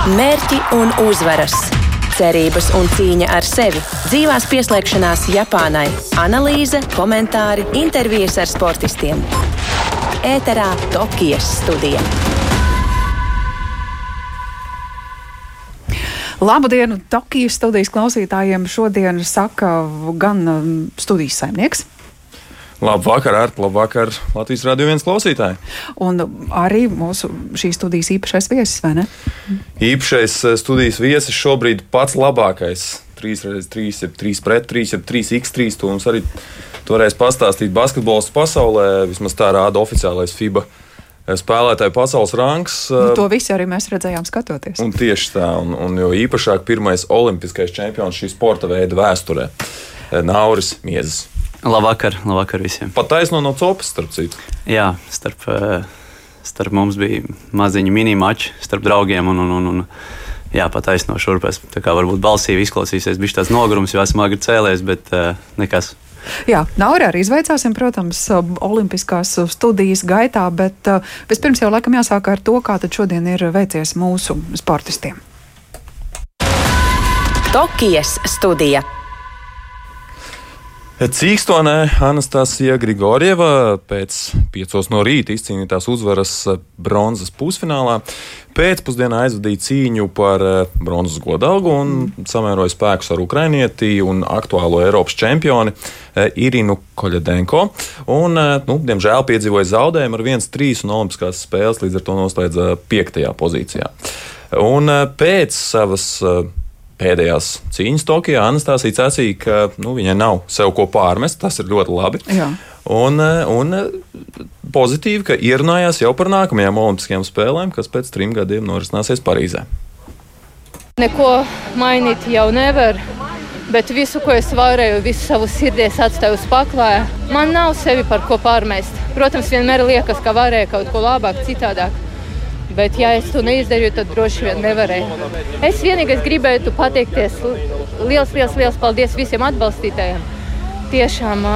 Mērķi un uzvaras, cerības un cīņa ar sevi, dzīvās pieslēgšanās Japānai, analīze, komentāri, intervijas ar sportistiem. Ēterā Tokijas studija. Labdien, Tokijas studijas klausītājiem. Šodien saka gan um, studijas saimnieks. Labvakar, Arta, labvakar, Latvijas radio viens klausītāji. Un arī mūsu šīs studijas īpašais viesis, vai ne? Īpašais eh, studijas viesis šobrīd pats labākais. 3x3, 3 pret 3, 3x3. To mums arī toreiz pastāstīt basketbols pasaulē. Vismaz tā rāda oficiālais FIBA spēlētāju pasaules rangs. Nu, to visi arī mēs redzējām, skatoties. Un tieši tā, un, un jo īpašāk pirmais olimpiskais čempions šī sporta veida vēsturē - Nauris Miezes. Labvakar, labvakar visiem. Pat taisno no copas, starp citu. Jā, starp, starp mums bija maziņi mini-mači starp draugiem un, un, un, un jā, pat taisno šurpēs. Tā kā varbūt balsīvi izklausīsies, bija tāds nogurums, jo esmu agri cēlies, bet uh, nekas. Jā, Nauri arī izveicāsim, protams, olimpiskās studijas gaitā, bet vispirms jau laikam jāsāk ar to, kā tad šodien ir veicies mūsu sportistiem. Tokijas studija. Cīkstonē Anastasija Grigorieva pēc piecos no rīta izcīnītās uzvaras bronzas pusfinālā pēcpusdienā aizvadīja cīņu par bronzas godalgu un samēroja spēkus ar ukrainieti un aktuālo Eiropas čempioni Irinu Koļadenko. Un, nu, diemžēl piedzīvoja zaudējumu ar 1-3 un Olimpiskās spēles līdz ar to noslēdza piektajā pozīcijā. Un pēc savas pēdējās cīņas Tokijā Anastasija sacīja, ka nu, viņai nav sev ko pārmest. Tas ir ļoti labi. Jā. Un, un pozitīvi, ka ierunājās jau par nākamajām Olimpiskajām spēlēm, kas pēc trim gadiem norisināsies Parīzē. Neko mainīt jau nevar. Bet visu, ko es varēju, visu savu sirdies atstāju uz paklāja. Man nav sevi par ko pārmest. Protams, vienmēr liekas, ka varēja kaut ko labāk, citādāk. Bet, ja es to neizdarīju, tad droši vien nevarēju. Es vienīgais gribētu pateikties liels, liels, liels paldies visiem atbalstītājiem. Tiešām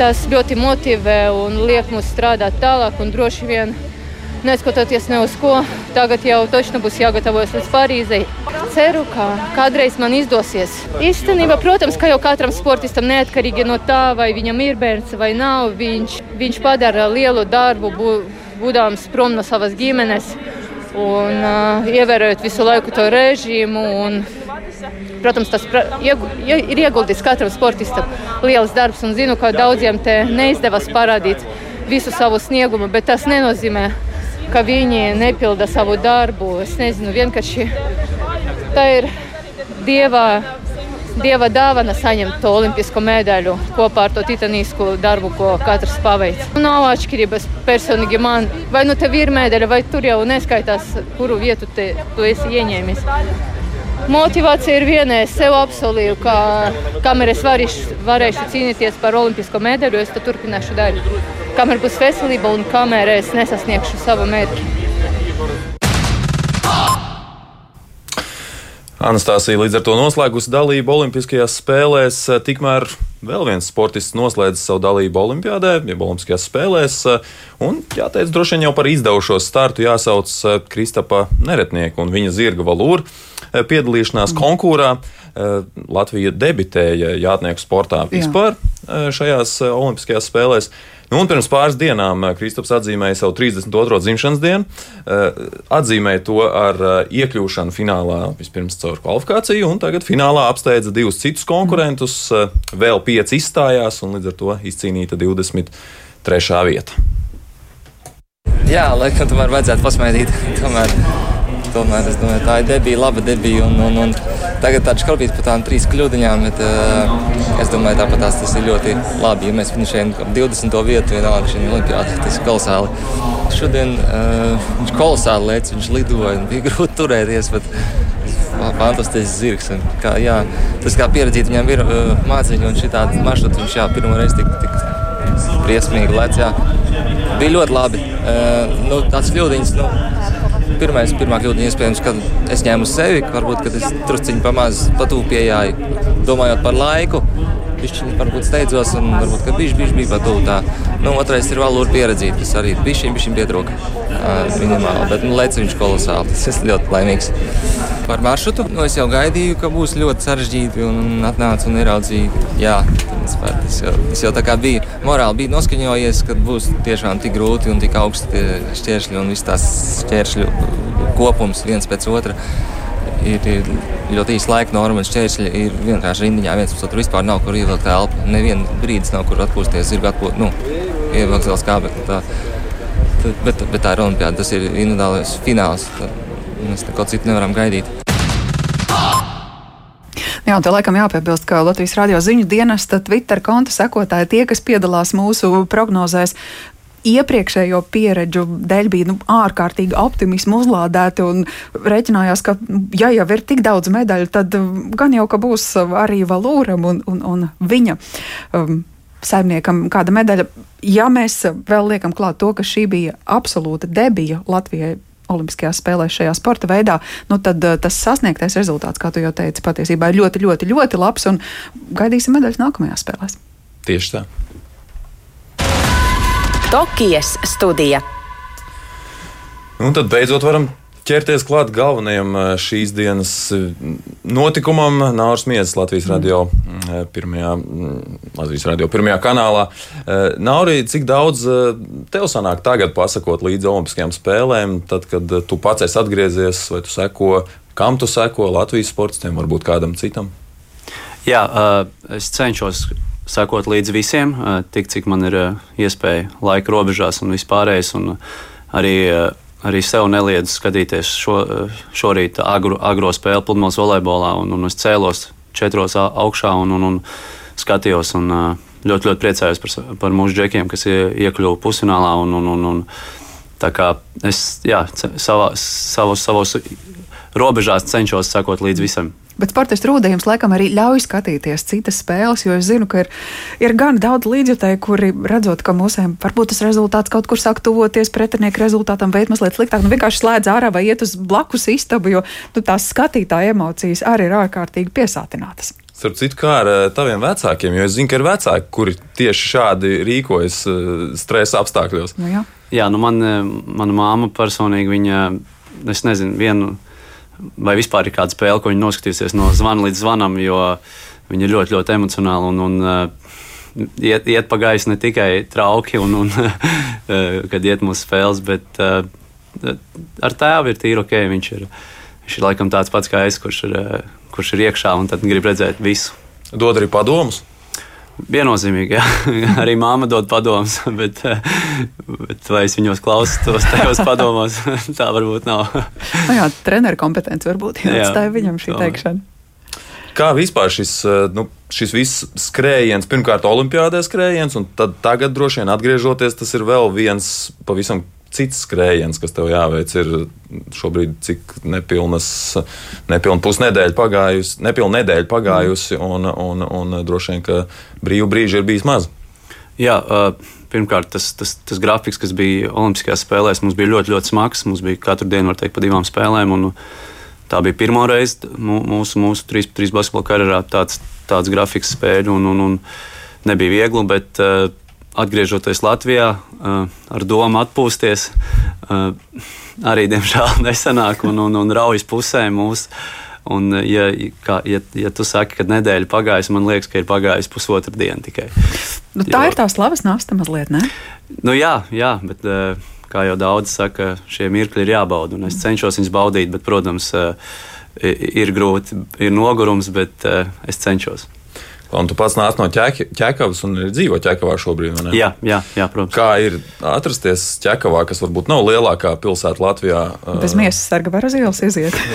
tas ļoti motivē un liek mums strādāt tālāk. Droši vien, neskatoties ne uz ko, tagad jau točni būs jāgatavojas līdz Parīzei. Ceru, ka kādreiz man izdosies. Īstenībā, protams, ka jau katram sportistam neatkarīgi no tā, vai viņam ir bērns vai nav, viņš, viņš padara lielu darbu. Bū, būdams prom no savas ģimenes un uh, ievērojot visu laiku to režīmu. Un, protams, tas pra, iegu, ir ieguldīts katram sportistam liels darbs, un zinu, ka daudziem te neizdevās parādīt visu savu sniegumu, bet tas nenozīmē, ka viņi nepilda savu darbu. Es nezinu, vienkārši tā ir dieva dieva dāvana saņemt to olimpisko medaļu kopā ar to titānisku darbu, ko katrs paveic. Nav atšķirības personīgi man, vai nu tev ir medaļa, vai tur jau neskaitās, kuru vietu te, tu esi ieņēmis. Motivācija ir viena. Es sev apsolīju, ka kamēr es varīšu, varēšu cīnīties par olimpisko medaļu, es to turpināšu darīt. Kamēr būs veselība un kamēr es nesasniegšu savu mērķi. Anastasija līdz ar to noslēgusi dalību Olimpiskajās spēlēs. Tikmēr vēl viens sportists noslēdz savu dalību Olimpijādē, jeb Olimpiskajās spēlēs. Un, jāteic, droši vien jau par izdevušos startu jāsauc Kristapa Neretnieku un viņa zirga valūru. Piedalīšanās konkūrā Latvija debitēja jātnieku sportā vispār Jā. šajās Olimpiskajās spēlēs. Nu, un pirms pāris dienām Kristaps atzīmēja savu 32. dzimšanas dienu. Atzīmēja to ar iekļūšanu finālā vispirms caur kvalifikāciju, un tagad finālā apsteidza divus citus konkurentus. Vēl pieci izstājās, un līdz ar to izcīnīta 23. vieta. Jā, laikam tomēr vajadzētu pasmaidīt. Tomēr tomēr es domāju, tā ir debija, laba debija. Un, un, un tagad tāds skalpīts par tām trīs kļūdiņām, bet uh, es domāju, tāpat tās, tas ir ļoti labi. Ja mēs finišējam 20. vietu vienalga šī olimpiāda, tas ir kolosāli. Šodien uh, viņš kolosāli lēca, viņš lidoja un bija grūti turēties. Bet, Fantastisks zirgs. Un, kā, jā, tas kā pieredzīt, viņam ir uh, mācīņi un šī tāda maršruta. Viņš jā, pirmo reizi tik, tik briesmīgi lec. Jā. Bija ļoti labi. Uh, nu, tāds kļūdiņas. Nu, pirmais, pirmā kļūda iespējams, kad es ņēmu uz sevi, varbūt, kad es drusciņi pamaz patūpējāju, domājot par laiku. bišķiņi varbūt steidzos un varbūt, ka bišķi bija pat tuvu tā. Nu, otrais ir valūra pieredzīt, kas arī bišķiņi, bišķiņi pietrūka. Minimāli, bet nu, lec viņš kolosāli. Tas es ļoti laimīgs. Par maršrutu nu, es jau gaidīju, ka būs ļoti sarežģīti un atnācu un ieraudzīju. Jā, tas jau, tas jau tā kā bija morāli bija noskaņojies, ka būs tiešām tik grūti un tik augsti šķēršļi un viss tās šķēršļu kopums viens pēc otra ir, ir ļoti īsa laika norma, un šķēršļi ir vienkārši rindiņā. viens otru vispār nav kur ievilkt elpu. Nevienu brīdis nav kur atpūsties, zirga atpūst, nu, ievilkt vēl skābekli. Tā, tā, bet, bet tā ir olimpiāda, tas ir individuālais fināls. Tā, mēs neko citu nevaram gaidīt. Jā, un te laikam jāpiebilst, ka Latvijas radio ziņu dienesta Twitter konta sekotāji, tie, kas piedalās mūsu prognozēs, iepriekšējo pieredžu dēļ bija nu, ārkārtīgi optimismu uzlādēti un reiķinājās, ka, ja jau ir tik daudz medaļu, tad gan jau ka būs arī Valūram un, un, un viņa. Um, Saimniekam kāda medaļa. Ja mēs vēl liekam klāt to, ka šī bija absolūta debija Latvijai Olimpiskajās spēlēs šajā sporta veidā, nu tad uh, tas sasniegtais rezultāts, kā tu jau teici, patiesībā ir ļoti, ļoti, ļoti labs un gaidīsim medaļas nākamajās spēlēs. Tieši tā. Tokijas studija. Un tad beidzot varam ķerties klāt galvenajam eh, šīs dienas eh, notikumam. Nārs Miesas Latvijas radio eh, pirmajā, mm, Latvijas radio pirmajā kanālā. Naurī, cik daudz tev sanāk tagad pasakot līdz Olimpiskajām spēlēm, tad, kad tu pats esi atgriezies, vai tu seko, kam tu seko Latvijas sportistiem, varbūt kādam citam? Jā, es cenšos sekot līdzi visiem, tik cik man ir iespēja laika robežās un vispārējais. Un arī, arī sev neliedzu skatīties šo, šorīt agro, agro spēli pludmales volejbolā, un, un es cēlos četros augšā un, un, un skatījos. Un, ļoti, ļoti priecājos par, par mūsu džekiem, kas iekļuva pusfinālā. Un, un, un, un, es jā, savā, savos, savos robežās cenšos sekot līdz visam. Bet sportistu rūdījums laikam arī ļauj skatīties citas spēles, jo es zinu, ka ir, ir gan daudz līdzjutēju, kuri redzot, ka mūsēm varbūt tas rezultāts kaut kur sāk tuvoties pretinieku rezultātam, veids mazliet sliktāk, nu vienkārši slēdz ārā vai iet uz blakus istabu, jo nu, tās skatītāja emocijas arī ir ārkārtīgi piesātinātas. Starp citu, kā ar eh, taviem vecākiem, jo es zinu, ka ir vecāki, kuri tieši šādi rīkojas eh, stresa apstākļos. Nu, jā, jā nu man, eh, mana māma personīgi, viņa, es nezinu, vienu vai vispār ir kāda spēle, ko viņi noskatīsies no zvana līdz zvanam, jo viņi ir ļoti, ļoti emocionāli un, un uh, iet, iet pa gaisu ne tikai trauki, un, un, uh, kad iet mūsu spēles, bet uh, ar tēvu ir tīri ok. Viņš ir, viņš ir laikam tāds pats kā es, kurš ir, kurš ir iekšā un grib redzēt visu. Dod arī padomus. Viennozīmīgi, jā. arī māma dod padomus, bet, bet vai es viņos klausos, tos tajos padomos, tā varbūt nav. nu jā, treneru kompetence varbūt jāatstāja viņam šī teikšana. Kā vispār šis, nu, šis viss skrējiens, pirmkārt, olimpiādē skrējiens, un tad tagad droši vien atgriežoties, tas ir vēl viens pavisam cits skrējiens, kas tev jāveic, ir šobrīd cik nepilnas, nepilna pusnedēļa pagājusi, nepilna nedēļa pagājusi, un, un, un droši vien, ka brīvu brīžu ir bijis maz. Jā, pirmkārt, tas, tas, tas grafiks, kas bija Olimpiskajās spēlēs, mums bija ļoti, ļoti smags. Mums bija katru dienu, var teikt, pa divām spēlēm. Tā bija pirmā reize mūsu, mūsu 3-3 basketbola karjerā tāds, tāds grafiks spēļu, un, un, un nebija viegli, bet uh, atgriežoties Latvijā, uh, ar domu atpūsties, uh, arī diemžēl nesanāk un, un, un raujas pusē mūsu. Un, ja, kā, ja, ja tu saki, ka nedēļa pagājusi, man liekas, ka ir pagājusi pusotra diena tikai. Nu, tā jo, ir tā slavas nasta mazliet, ne? Nu, jā, jā, bet kā jau daudz saka, šie mirkļi ir jābauda. Es cenšos viņus baudīt, bet, protams, ir grūti, ir nogurums, bet es cenšos. Un tu pats nāc no ķekavas un dzīvo ķekavā šobrīd. Jā, jā, jā, protams. Kā ir atrasties ķekavā, kas varbūt nav lielākā pilsēta Latvijā? Bez miesas sarga var uz ielas iziet.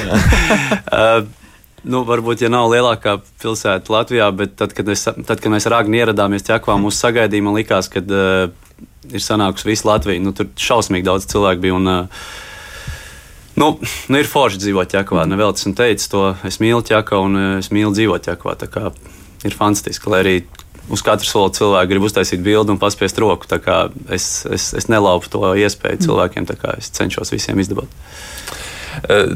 Nu, varbūt, ja nav lielākā pilsēta Latvijā, bet tad, kad, es, tad, kad mēs ar Agni ieradāmies ķekavā, mūsu sagaidīja, man likās, ka uh, ir sanākusi visa Latvija. Nu, tur šausmīgi daudz cilvēku bija. Un, uh, Nu, nu, ir forši dzīvot ķekavā. Nevēl tas un teicu to. Es mīlu ķekavu un es mīlu dzīvot ķekavā ir fantastiski. Lai arī uz katru soli cilvēku grib uztaisīt bildi un paspiest roku. Es, es, es nelaupu to iespēju cilvēkiem, es cenšos visiem izdabāt.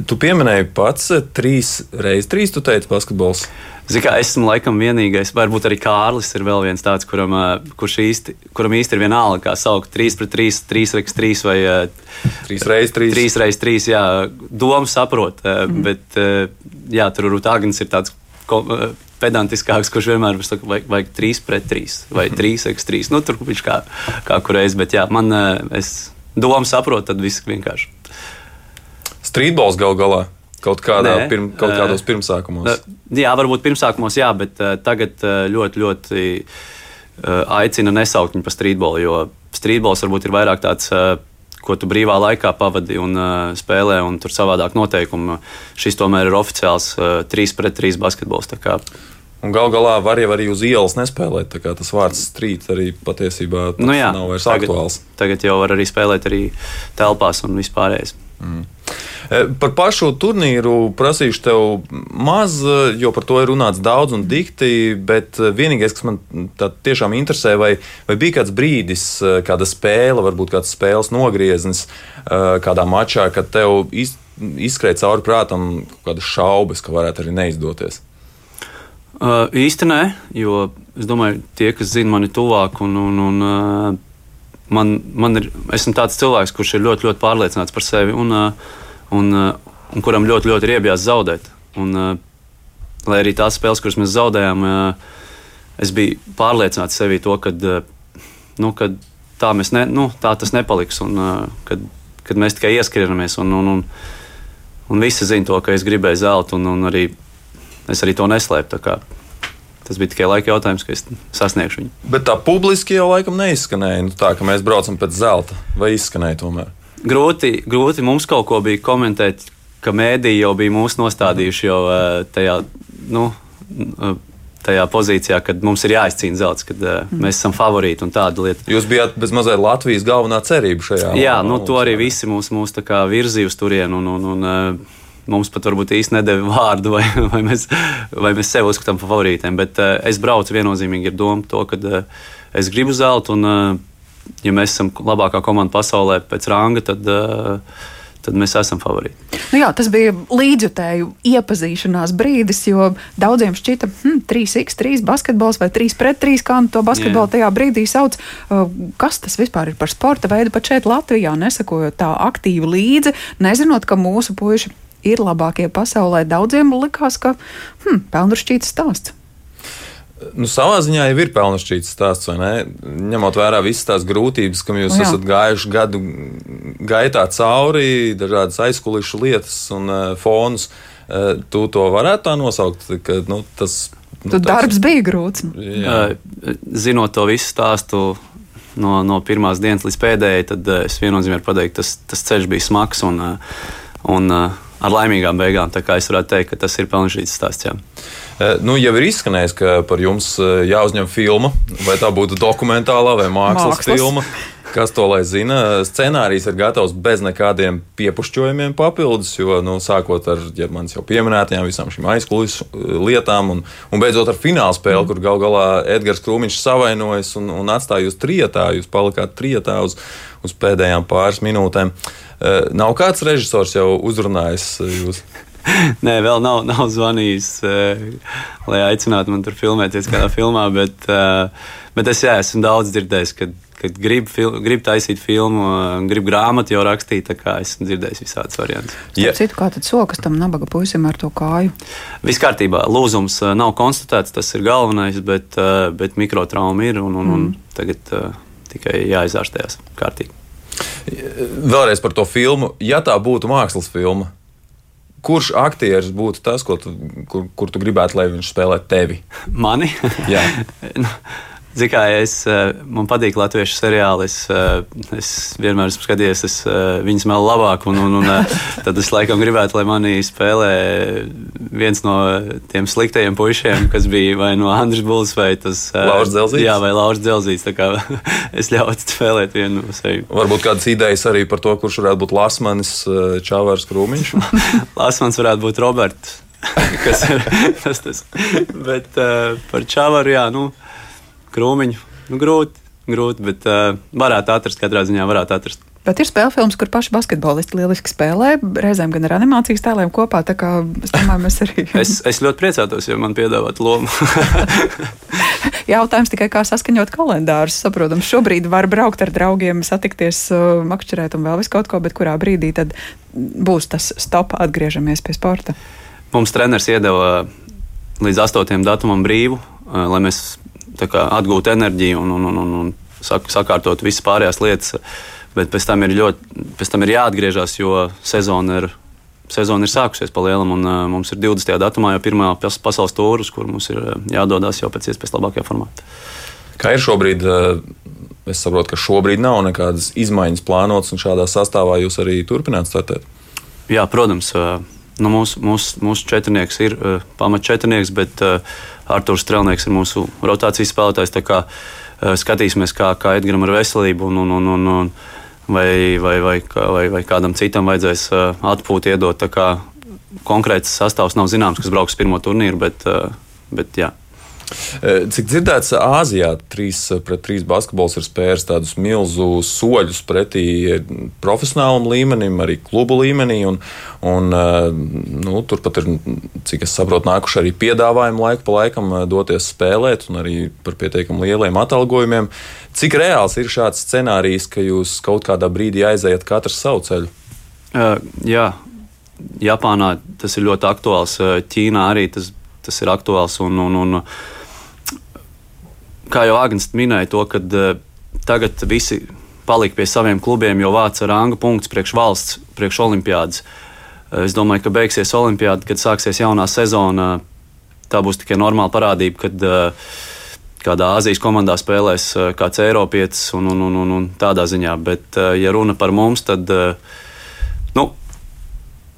Tu pieminēji pats trīs reizes, trīs, tu teici, basketbols. Kā esmu laikam vienīgais, varbūt arī Kārlis ir vēl viens tāds, kuram, kurš īsti, kuram īsti ir vienalga, kā saukt 3 pret 3, 3 reizes 3 vai 3 reizes 3. 3 reizes 3, jā, domu saprot, mm. bet jā, tur varbūt Agnes ir tāds pedantiskāks, kurš vienmēr ir vajag, vajag, vajag 3 pret 3 vai 3 x 3. Nu, tur viņš kā, kā kurreiz, bet jā, man es domu saprotu, tad viss vienkārši. Streetballs gal galā. Kaut, kādā, Nē, pirm, kaut kādos pirmsākumos. Jā, varbūt pirmsākumos, jā, bet tagad ļoti, ļoti aicina nesaukt viņu par streetbolu, jo streetbols varbūt ir vairāk tāds ko tu brīvā laikā pavadi un uh, spēlē, un tur savādāk noteikumi. Šis tomēr ir oficiāls uh, 3 pret 3 basketbols. Galu galā var jau arī uz ielas nespēlēt. Tas vārds strīt arī patiesībā nu jā, nav vairs tagad, aktuāls. Tagad jau var arī spēlēt arī telpās un vispārējais. Mm. E, par pašu turnīru prasīšu tev maz, jo par to ir runāts daudz un dikti. Bet vienīgais, kas man tiešām interesē, vai, vai bija kāds brīdis, kāda spēle, varbūt kāds spēles nogrieznis e, kādā mačā, kad tev iz, izskrēja cauri prātam kādas šaubas, ka varētu arī neizdoties. Uh, īsti nē, jo es domāju, tie, kas zina mani tuvāk, un, un, un uh, man, man ir, esmu tāds cilvēks, kurš ir ļoti, ļoti pārliecināts par sevi. Un, uh, un, uh, un kuram ļoti, ļoti ir iebjās zaudēt. Un, uh, lai arī tās spēles, kuras mēs zaudējām, es biju pārliecināts sevī to, ka nu, tā, ne, nu, tā tas nepaliks. Un, kad, kad mēs tikai ieskrienamies, un, un, un, un visi zina to, ka es gribēju zelta, un, un arī, es arī to neslēpu. Tas bija tikai laika jautājums, ka es sasniegšu viņu. Bet tā publiski jau laikam neizskanēja. Nu, tā kā mēs braucam pēc zelta, vai izskanēja tomēr? grūti, grūti mums kaut ko bija komentēt, ka mēdīji jau bija mūs nostādījuši jau eh, tajā. Nu, eh, tajā pozīcijā, kad mums ir jāizcīna zelts, kad uh, mēs esam favorīti un tāda lieta. Jūs bijāt bez mazliet Latvijas galvenā cerība šajā. Jā, nu, to arī visi mūs, mūs virzīja uz turieni. Un, un, un, uh, Mums pat varbūt īsti nedēļa vārdu, vai, vai, mēs, vai mēs sevi uzskatām par favorītiem. Bet uh, es braucu viennozīmīgi ar domu, to, ka uh, es gribu zeltu. Un, uh, ja mēs esam labākā komanda pasaulē pēc ranga, tad, eh, tad mēs esam favorīti. Nu jā, tas bija līdzjutēju iepazīšanās brīdis, jo daudziem šķita, ka hm, 3x3 basketbols vai 3 pret 3, kā nu to basketbolu jā. tajā brīdī sauc. Kas tas vispār ir par sporta veidu? Pat šeit Latvijā nesakojot tā aktīvi līdzi, nezinot, ka mūsu puiši ir labākie pasaulē. Daudziem likās, ka hm, pelnuršķīts stāsts. Nu, savā ziņā jau ir pelnušķīts stāsts, vai ne? Ņemot vērā visas tās grūtības, kam jūs Jā. esat gājuši gadu gaitā cauri, dažādas aizkulisku lietas un uh, fonus. Uh, tu to varētu tā nosaukt, ka nu, tas. Nu, tas darbs bija grūts. Jā. Uh, zinot to visu stāstu no, no pirmās dienas līdz pēdējai, tad uh, es viennozīmīgi pateiktu, tas, tas ceļš bija smags un, uh, un uh, ar laimīgām beigām. Tā kā es varētu teikt, ka tas ir pelnīts stāsts. Jā. Eh, nu, jau ir izskanējis, ka par jums eh, jāuzņem filma, vai tā būtu dokumentālā vai mākslas, mākslas. filma. Kas to lai zina? Scenārijs ir gatavs bez nekādiem piepušķojumiem papildus, jo nu, sākot ar ja manis jau pieminētajām visām šīm aizkulisku eh, lietām, un, un beidzot ar fināla spēli, mm. kur gal galā Edgars Krūmiņš savainojas un, un atstāja jūs trietā, jūs palikāt trietā uz, uz pēdējām pāris minūtēm. Nav kāds režisors jau uzrunājis jūs? Nē, vēl nav, nav zvanījis, uh, lai aicinātu man tur filmēties kādā filmā, bet, bet es jā, esmu daudz dzirdējis, kad, kad grib, fil, grib taisīt filmu, uh, grib grāmatu jau rakstīt, tā kā esmu dzirdējis visādus variantus. Ja. Citu, kā tad sokas tam nabaga puisim ar to kāju? Viss kārtībā, lūzums nav konstatēts, tas ir galvenais, bet, bet mikrotrauma ir un, un, mm. un tagad uh, tikai jāizārstējas kārtīgi. Vēlreiz par to filmu. Ja tā būtu mākslas filma, Kurš aktieris būtu tas, tu, kur, kur tu gribētu, lai viņš spēlē tevi? Mani? Jā. Ziniet, kā es, eh, man patīk latviešu seriāli. Es, eh, es vienmēr esmu skatījies es, eh, viņas vēl labāk, un, un, un tad es laikam gribētu, lai manī spēlē viens no tiem sliktajiem puišiem, kas bija vai no Andris Buls vai tas Lauris Dzelzīts. Jā, vai Lauris Dzelzīts. es ļautu spēlēt vienu no sevi. Varbūt kādas idejas arī par to, kurš varētu būt Lasmanis, Čāvārs Krūmiņš. Lasmans varētu būt Roberts. kas ir tas? tas. Bet uh, par Čāvāru, jā, nu krūmiņu. Nu, grūti, grūti, bet uh, varētu atrast, katrā ziņā varētu atrast. Bet ir spēļu filmas, kur paši basketbolisti lieliski spēlē, reizēm gan ar animācijas tēliem kopā. Tā kā es domāju, mēs arī. es, es ļoti priecātos, ja man piedāvātu lomu. Jautājums tikai, kā saskaņot kalendārus. Saprotams, šobrīd var braukt ar draugiem, satikties, uh, makšķerēt un vēl visu kaut ko, bet kurā brīdī tad būs tas stop, atgriežamies pie sporta. Mums treneris iedeva līdz 8. datumam brīvu, uh, lai mēs kā, atgūtu enerģiju un, un, un, un, un sakārtot visas pārējās lietas bet pēc tam ir, ļoti, pēc tam ir jāatgriežas, jo sezona ir, sezona ir sākusies pa lielam, un uh, mums ir 20. datumā jau pirmā pasaules tūris, kur mums ir jādodas jau pēc iespējas labākajā formātā. Kā ir šobrīd? Es saprotu, ka šobrīd nav nekādas izmaiņas plānotas, un šādā sastāvā jūs arī turpināt startēt. Jā, protams. Nu, mūsu, mūsu, mūsu četrnieks ir uh, pamat četrnieks, bet uh, Arthurs Strelnieks ir mūsu rotācijas spēlētājs. Tā kā uh, skatīsimies, kā, kā Edgars ar veselību un, un, un, un, un vai, vai, vai, vai, vai kādam citam vajadzēs atpūtu iedot. Konkrēts sastāvs nav zināms, kas brauks pirmo turnīru, bet, bet jā. Cik dzirdēts, Āzijā 3 pret 3 basketbols ir spērs tādus milzu soļus pretī profesionālam līmenim, arī klubu līmenī. Un, un, nu, turpat ir, cik es saprotu, nākuši arī piedāvājumi laiku pa laikam doties spēlēt, un arī par pietiekami lieliem atalgojumiem. Cik reāls ir šāds scenārijs, ka jūs kaut kādā brīdī aizējat katrs savu ceļu? Uh, jā, Japānā tas ir ļoti aktuāls. Ķīnā arī tas, tas ir aktuāls. Un, un, un, kā jau Agnēs minēja, to, ka uh, tagad visi palika pie saviem klubiem, jo vāca ranga punkts priekš valsts, priekš olimpiādas. Uh, es domāju, ka beigsies olimpiāda, kad sāksies jaunā sezona. Tā būs tikai normāla parādība, kad uh, kādā Azijas komandā spēlēs eh, kāds Eiropietis un, un, un, un, un tādā ziņā. Bet, eh, ja runa par mums, tad. Eh, nu,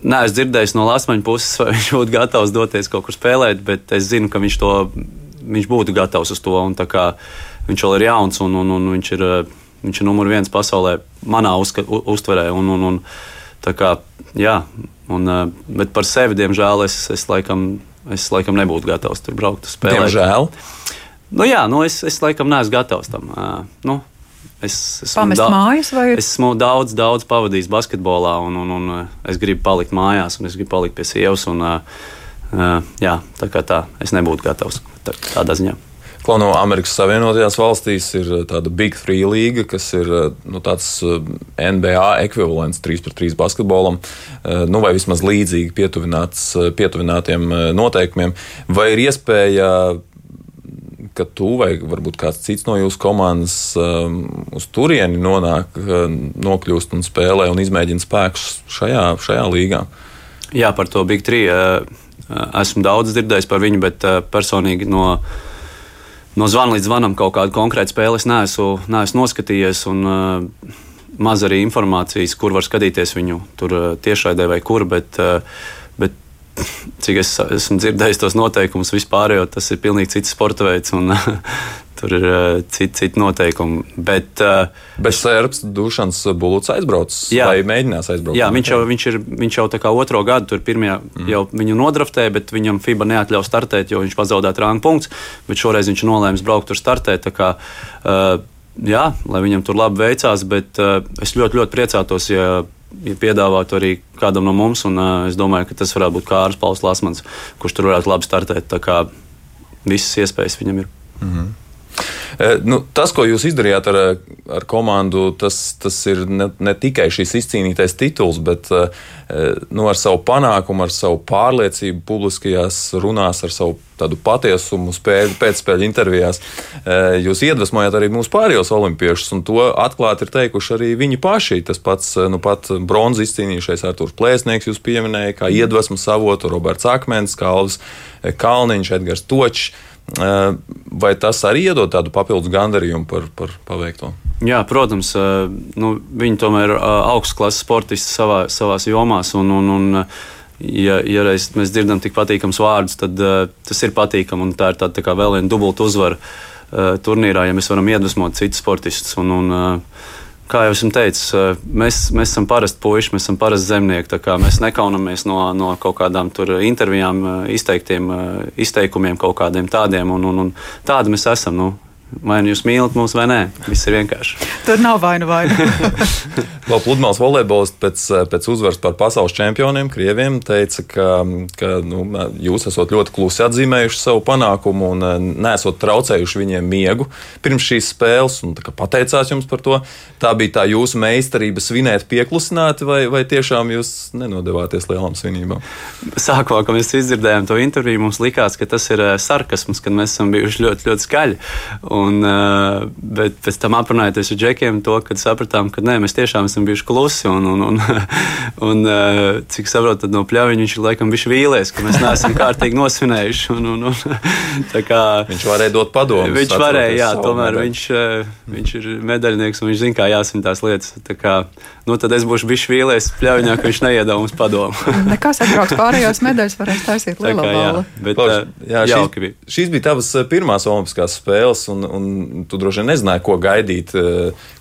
Nē, es dzirdēju no Lasmaņa puses, vai viņš būtu gatavs doties kaut kur spēlēt, bet es zinu, ka viņš, to, viņš būtu gatavs uz to. Viņš vēl ir jauns un, un, un viņš, ir, viņš ir numur viens pasaulē, manā uzka, uztverē. Un, un, un, kā, jā, un, bet par sevi, diemžēl, es, es, laikam, es laikam nebūtu gatavs tur braukt uz spēlēm. Diemžēl. Nu, jā, nu, es, es laikam neesmu gatavs tam. Uh, nu, Es esmu, da mājas, vai? esmu daudz, daudz pavadījis basketbolā, un, un, un es gribu palikt mājās, un es gribu palikt pie sievas. Un, uh, jā, tā kā tā, es nebūtu gatavs tā, tādā ziņā. No Amerikas Savienotajās valstīs ir tāda Big Three līga, kas ir nu, tāds NBA ekvivalents 3 pret 3 basketbolam, nu, vai vismaz līdzīgi pietuvinātiem noteikumiem. Vai ir iespēja ka tu vai varbūt kāds cits no jūsu komandas uz turieni nonāk, nokļūst un spēlē un izmēģina spēkus šajā, šajā līgā? Jā, par to Big 3 uh, uh, esmu daudz dzirdējis par viņu, bet personīgi no, no zvana līdz zvanam kaut kādu konkrētu spēli es neesmu, neesmu noskatījies. Un, Maz arī informācijas, kur var skatīties viņu tur tiešraidē vai kur, bet, bet cik es esmu dzirdējis tos noteikumus vispār, jo tas ir pilnīgi cits sporta veids. Un, Tur ir uh, citi cit noteikumi. Bet, uh, Bez sērps Dušans Bulūts aizbraucis jā, mēģinās aizbraukt? Jā, viņš jau, viņš ir, viņš jau tā kā otro gadu tur pirmajā mm. jau viņu nodraftēja, bet viņam FIBA neatļauj startēt, jo viņš pazaudēja rānu punktus. Bet šoreiz viņš nolēma braukt tur startēt. Kā, uh, jā, lai viņam tur labi veicās, bet es ļoti, ļoti priecātos, ja ja piedāvātu arī kādam no mums. Un, uh, es domāju, ka tas varētu būt Kārlis Pauls Lasmans, kurš tur varētu labi startēt. Tā kā visas iespējas viņam ir. Mm -hmm. Nu, tas, ko jūs izdarījāt ar, ar komandu, tas, tas ir ne, ne tikai šis izcīnītais tituls, bet nu, ar savu panākumu, ar savu pārliecību, publiskajās runās, ar savu tādu patiesumu, spēļu, pēcspēļu intervijās. Jūs iedvesmojat arī mūsu pārējos olimpiešus, un to atklāti ir teikuši arī viņi paši. Tas pats, nu, pat bronzas izcīnījušais Arthurs Plēsnieks, jūs pieminējāt, kā iedvesmas avotu Roberts Akmens, Kalvis Kalniņš, Edgars Točs. Vai tas arī iedod tādu papildus gandarījumu par, par paveikto? Jā, protams, nu, viņi tomēr ir augstklases sportisti savā, savās jomās. Un, un, un, ja, ja mēs dzirdam tik patīkams vārdus, tad uh, tas ir patīkami. Tā ir tāda tā vēl viena dubulta uzvara uh, turnīrā, ja mēs varam iedvesmot citus sportistus. Un, un, uh, kā jau esmu teicis, eh, mēs, mēs esam parasti puiši, mēs esam parasti zemnieki. Mēs nekaunamies no, no kaut kādām intervijām, eh, izteiktiem eh, izteikumiem, kaut kādiem tādiem. Un, un, un tādi mēs esam. Nu, vai nu jūs mīlat mūs vai nē. Viss ir vienkārši. Tur nav vainu vainu. Vēl pludmales volejbolists pēc, pēc uzvaras par pasaules čempioniem, Krieviem, teica, ka, ka nu, jūs esat ļoti klusi atzīmējuši savu panākumu un eh, nesat traucējuši viņiem miegu pirms šīs spēles. Pateicās jums par to. Tā bija tā jūsu meistarība svinēt pieklusināti, vai, vai tiešām jūs nenodevāties lielām svinībām? Sākumā, kad mēs izdzirdējām to interviju, mums likās, ka tas ir eh, sarkasms, kad mēs esam bijuši ļoti, ļoti skaļi. Un, uh, bet pēc tam aprunājoties ar džekiem, to sapratām, ka nē, mēs tiešām esam bijuši klusi. Un, un, un, un uh, cik saprotu, no pļāviņa viņš ir laikam bijis vīlies, ka mēs neesam kārtīgi nosvinējuši. Un, un, un, kā, viņš varēja dot padomu. Viņš varēja, jā, tomēr viņš, uh, viņš ir medaļnieks un viņš zina, kā jāsvin tās lietas. Tā kā, nu, tad es būšu bijis vīlies pļāviņā, ka viņš neiedod mums padomu. Nekas atbrauks pārējās medaļas, varēs taisīt lielu balvu. Bet, Klaus, jā, šīs, šīs bija tavas pirmās olimpiskās spēles, un, un tu droši vien nezināji, ko gaidīt.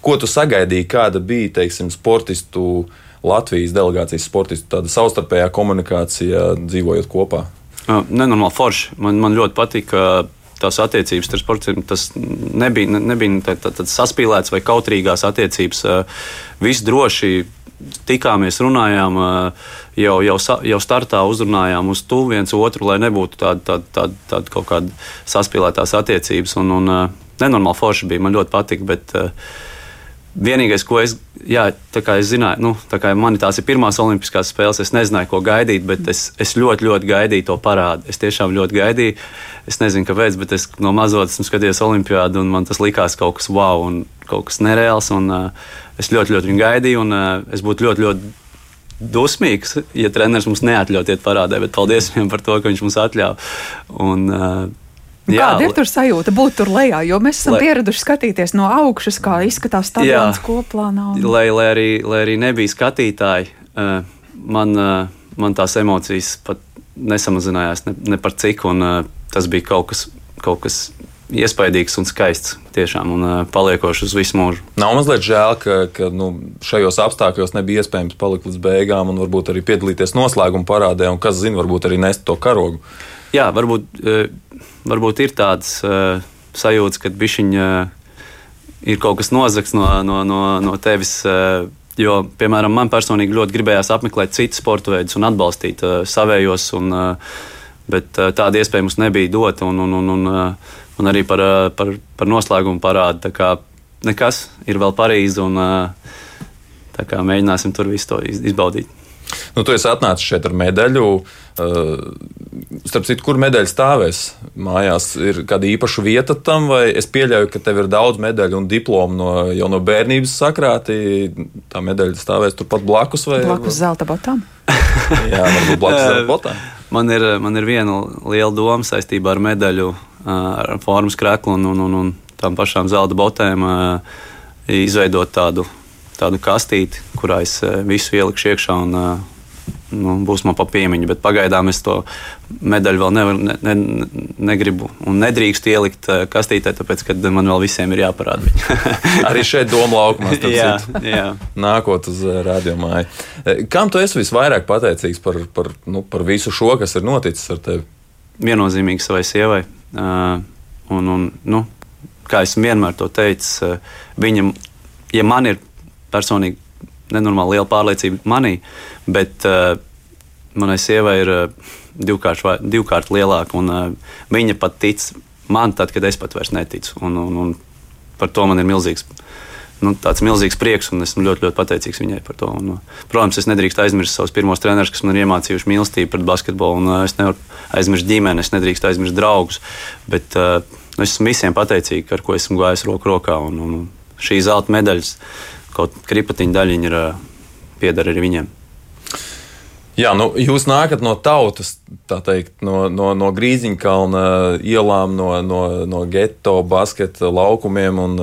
Ko tu sagaidīji, kāda bija teiksim, sportistu, Latvijas delegācijas sportistu tāda savstarpējā komunikācija, dzīvojot kopā? Nenormāli forši. Man, man ļoti patīk. Tās attiecības starp sportiem tas nebija, nebija tā, tā, tā saspīlēts vai kautrīgās attiecības. Viss droši tikāmies, runājām, jau, jau, jau startā uzrunājām uz to viens otru, lai nebūtu tāda tā, tā, tā, kaut kāda saspīlētās attiecības. Un, un, nenormāli forši bija. Man ļoti patika. Bet, uh, Vienīgais, ko es, jā, es zināju, nu, tā man tās ir pirmās olimpiskās spēles, es nezināju, ko gaidīt, bet es, es ļoti, ļoti gaidīju to parādu. Es tiešām ļoti gaidīju. Es nezinu, kāpēc, bet es no mazotnes skatījos olimpiādu, un man tas likās kaut kas wow un kaut kas nereāls. Un, uh, es ļoti, ļoti viņu gaidīju, un uh, es būtu ļoti, ļoti dusmīgs, ja treneris mums neatļautu iet parādē, bet paldies viņam par to, ka viņš mums atļāva. Un, uh, Nu, jā, Kāda ir tur sajūta būt tur lejā? Jo mēs esam lai, pieraduši skatīties no augšas, kā izskatās stadions koplānā. Un... Lai, lai, arī, lai arī nebija skatītāji, uh, man, uh, man tās emocijas pat nesamazinājās ne, ne par cik, un uh, tas bija kaut kas, kaut kas iespaidīgs un skaists. Tiešām, un paliekoši uz visu mūžu. Nav mazliet žēl, ka, ka nu, šajos apstākļos nebija iespējams palikt līdz beigām un varbūt arī piedalīties noslēguma parādē, un kas zina, varbūt arī nest to karogu. Jā, varbūt, eh, varbūt ir tāds eh, sajūta, ka bišķiņa eh, ir kaut kas nozagts no, no, no, no tevis. Jo, piemēram, man personīgi ļoti gribējās apmeklēt citus sporta veidus un atbalstīt uh, savējos, un, uh, bet uh, tāda iespēja mums nebija dota. Un, un, un, un, uh, un arī par, uh, par, par noslēgumu parādu. Kā nekas ir vēl Parīze, un uh, mēģināsim tur visu to izbaudīt. Nu, tu esi atnācis šeit ar medaļu. Uh, starp citu, kur medaļa stāvēs mājās, ir kāda īpaša vieta tam, vai es pieļauju, ka tev ir daudz medaļu un diplomu no, jau no bērnības sakrāti. Tā medaļa stāvēs turpat blakus vai blakus zelta botām? Jā, varbūt blakus zelta botām. Man ir, man ir viena liela doma saistībā ar medaļu, ar formas kreklu un, un, un, un tām pašām zelta botēm izveidot tādu tādu kastīti, kurā es visu ielikšu iekšā un nu, būs man pa piemiņu. Bet pagaidām es to medaļu vēl nevar, ne, ne, negribu un nedrīkstu ielikt kastītē, tāpēc, ka man vēl visiem ir jāparāda viņa. Arī šeit doma laukumā, jā, jā. nākot uz radiomāju. Kam tu esi visvairāk pateicīgs par, par, nu, par visu šo, kas ir noticis ar tevi? Viennozīmīgi savai sievai. Uh, un, un, nu, kā es vienmēr to teicu, uh, viņa, ja man ir personīgi nenormāli liela pārliecība manī, bet uh, manai sievai ir uh, divkārt, vai, divkārt lielāka, un uh, viņa pat tic man tad, kad es pat vairs neticu. Un, un, un par to man ir milzīgs. Nu, tāds milzīgs prieks, un esmu ļoti, ļoti pateicīgs viņai par to. Un, protams, es nedrīkstu aizmirst savus pirmos trenerus, kas man ir iemācījuši mīlestību pret basketbolu. Un, es nevaru aizmirst ģimeni, es nedrīkstu aizmirst draugus. Bet uh, es esmu visiem pateicīgs, ar ko esmu gājis roku rokā. Un, un šī zelta medaļas kaut kripatiņa daļiņa ir pieder arī viņiem. Jā, nu, jūs nākat no tautas, tā teikt, no, no, no Grīziņkalna ielām, no, no, no geto, basketa laukumiem. Un,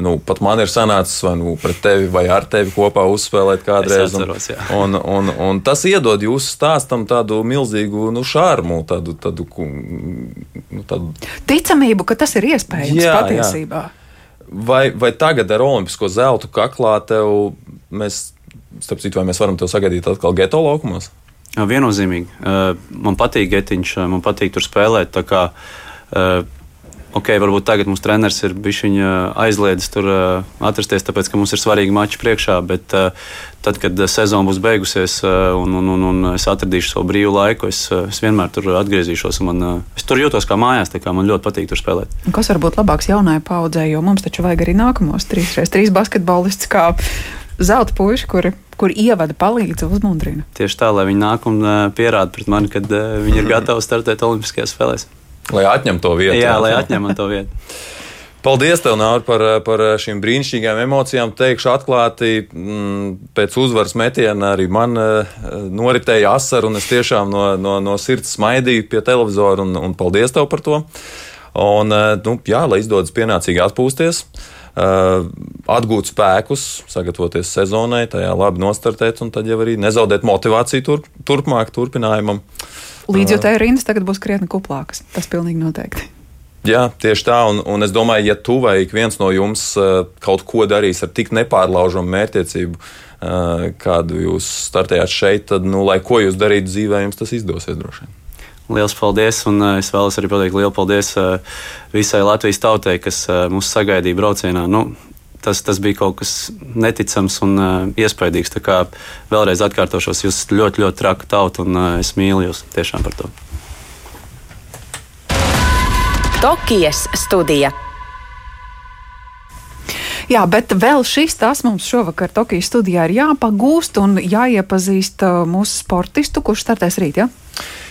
nu, pat man ir sanācis vai nu pret tevi vai ar tevi kopā uzspēlēt kādreiz. Atceros, un, un, un, un tas iedod jūsu stāstam tādu milzīgu nu, šārmu, tādu, tādu, nu, tādu ticamību, ka tas ir iespējams jā, patiesībā. Jā. Vai, vai tagad ar olimpisko zeltu kaklā tev mēs, starp citu, vai mēs varam tev sagaidīt atkal geto laukumos? Viennozīmīgi. Man patīk getiņš, man patīk tur spēlēt. Kā, ok, varbūt tagad mums treneris ir bijis aizliedzis tur atrasties, tāpēc, ka mums ir svarīgi mači priekšā, bet tad, kad sezona būs beigusies un, un, un, un es atradīšu savu brīvu laiku, es, es vienmēr tur atgriezīšos. Man, es tur jūtos kā mājās, tā kā man ļoti patīk tur spēlēt. Kas var būt labāks jaunai paudzei, jo mums taču vajag arī nākamos 3x3 basketbolistus, kā zelta puiši, kuri kur ievada palīdz uzmundrina. Tieši tā, lai viņi nāk un pierāda pret mani, kad viņi ir gatavi startēt Olimpiskajās spēlēs. Lai atņemtu to vietu. Jā, lai atņemtu to vietu. Paldies, tev, Nār, par, par šīm brīnišķīgām emocijām. Teikšu atklāti, mm, pēc uzvaras metiena arī man uh, noritēja asara, un es tiešām no, no, no sirds smaidīju pie televizora, un, un paldies tev par to. Un, uh, nu, jā, lai izdodas pienācīgi atpūsties, uh, atgūt spēkus, sagatavoties sezonai, tajā labi nostartēt, un tad jau arī nezaudēt motivāciju tur, turpmāk, turpinājumam. Līdzjutēju rindas tagad būs krietni kuplākas. Tas pilnīgi noteikti. Jā, tieši tā. Un, un es domāju, ja tu vai viens no jums uh, kaut ko darīs ar tik nepārlaužamu mērķtiecību, uh, kādu jūs startējāt šeit, tad, nu, lai ko jūs darītu dzīvē, jums tas izdosies droši vien. Liels paldies! Un uh, es vēlos arī pateikt lielu paldies visai Latvijas tautai, kas mūs sagaidīja braucienā. Nu, tas, tas bija kaut kas neticams un uh, iespaidīgs. Tā kā vēlreiz atkārtošos, jūs esat ļoti, ļoti traka tauta un uh, es mīlu jūs tiešām par to. Tokijas studija. Jā, bet vēl šis tas mums šovakar Tokijas studijā ir jāpagūst un jāiepazīst mūsu sportistu, kurš startēs rīt. Ja?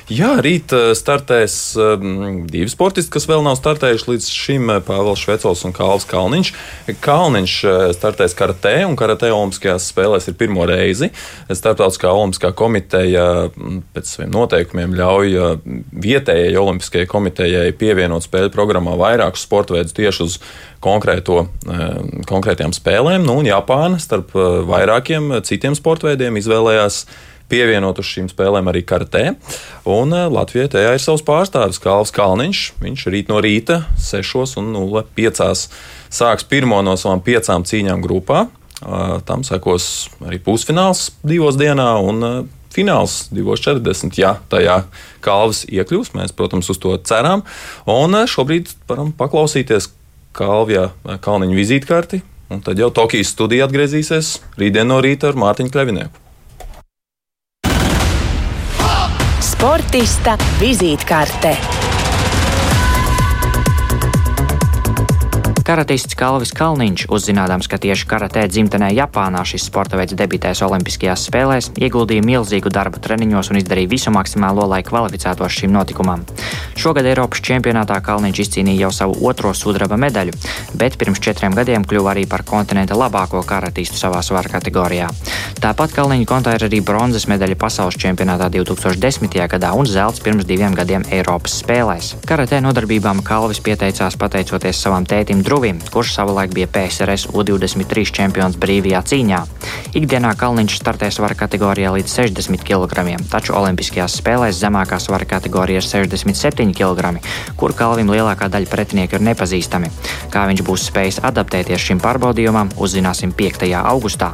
Jā, rīt eh, startēs um, divi sportisti, kas vēl nav startējuši līdz šim eh, - Pāvils Švecels un Kāls Kalniņš. Kalniņš startēs karatē, un karatē Olimpiskajās spēlēs ir pirmo reizi. Startautiskā Olimpiskā komiteja pēc saviem noteikumiem ļauj vietējai Olimpiskajai komitejai pievienot spēļu programmā vairākus sporta veidus tieši uz konkrēto, konkrētām spēlēm. Nu, Japāna starp vairākiem citiem sporta veidiem izvēlējās pievienot uz šīm spēlēm arī karatē. Un eh, Latvijai tajā ir savs pārstāvis Kalvs Kalniņš. Viņš rīt no rīta 6.05. sāks pirmo no savām piecām cīņām grupā. Eh, tam sekos arī pusfināls divos dienā un eh, fināls 2.40. Ja tajā kalvis iekļūs, mēs, protams, uz to ceram. Un šobrīd varam paklausīties Kalvija Kalniņa vizītkarti. Un tad jau Tokijas studija atgriezīsies rītdien no rīta ar Mārtiņu Klevinieku. Sportista vizītkārte. Karatists Kalvis Kalniņš, uzzinādams, ka tieši karatē dzimtenē Japānā šis sporta veids debitēs Olimpiskajās spēlēs, ieguldīja milzīgu darbu treniņos un izdarīja visu maksimālo, lai kvalificētos šim notikumam. Šogad Eiropas čempionātā Kalniņš izcīnīja jau savu otro sudraba medaļu, bet pirms četriem gadiem kļuva arī par kontinenta labāko karatistu savā svara kategorijā. Tāpat Kalniņa kontā ir arī bronzas medaļa pasaules čempionātā 2010. gadā un zelts pirms diviem gadiem Eiropas spēlēs. Karatē nodarbībām Kalvis pieteicās pateicoties savam tētim Drūmam. Kruvim, kurš savulaik bija PSRS U23 čempions brīvajā cīņā. Ikdienā Kalniņš startē svara kategorijā līdz 60 kg, taču Olimpiskajās spēlēs zemākā svara kategorija ir 67 kg, kur Kalvim lielākā daļa pretinieku ir nepazīstami. Kā viņš būs spējis adaptēties šim pārbaudījumam, uzzināsim 5. augustā.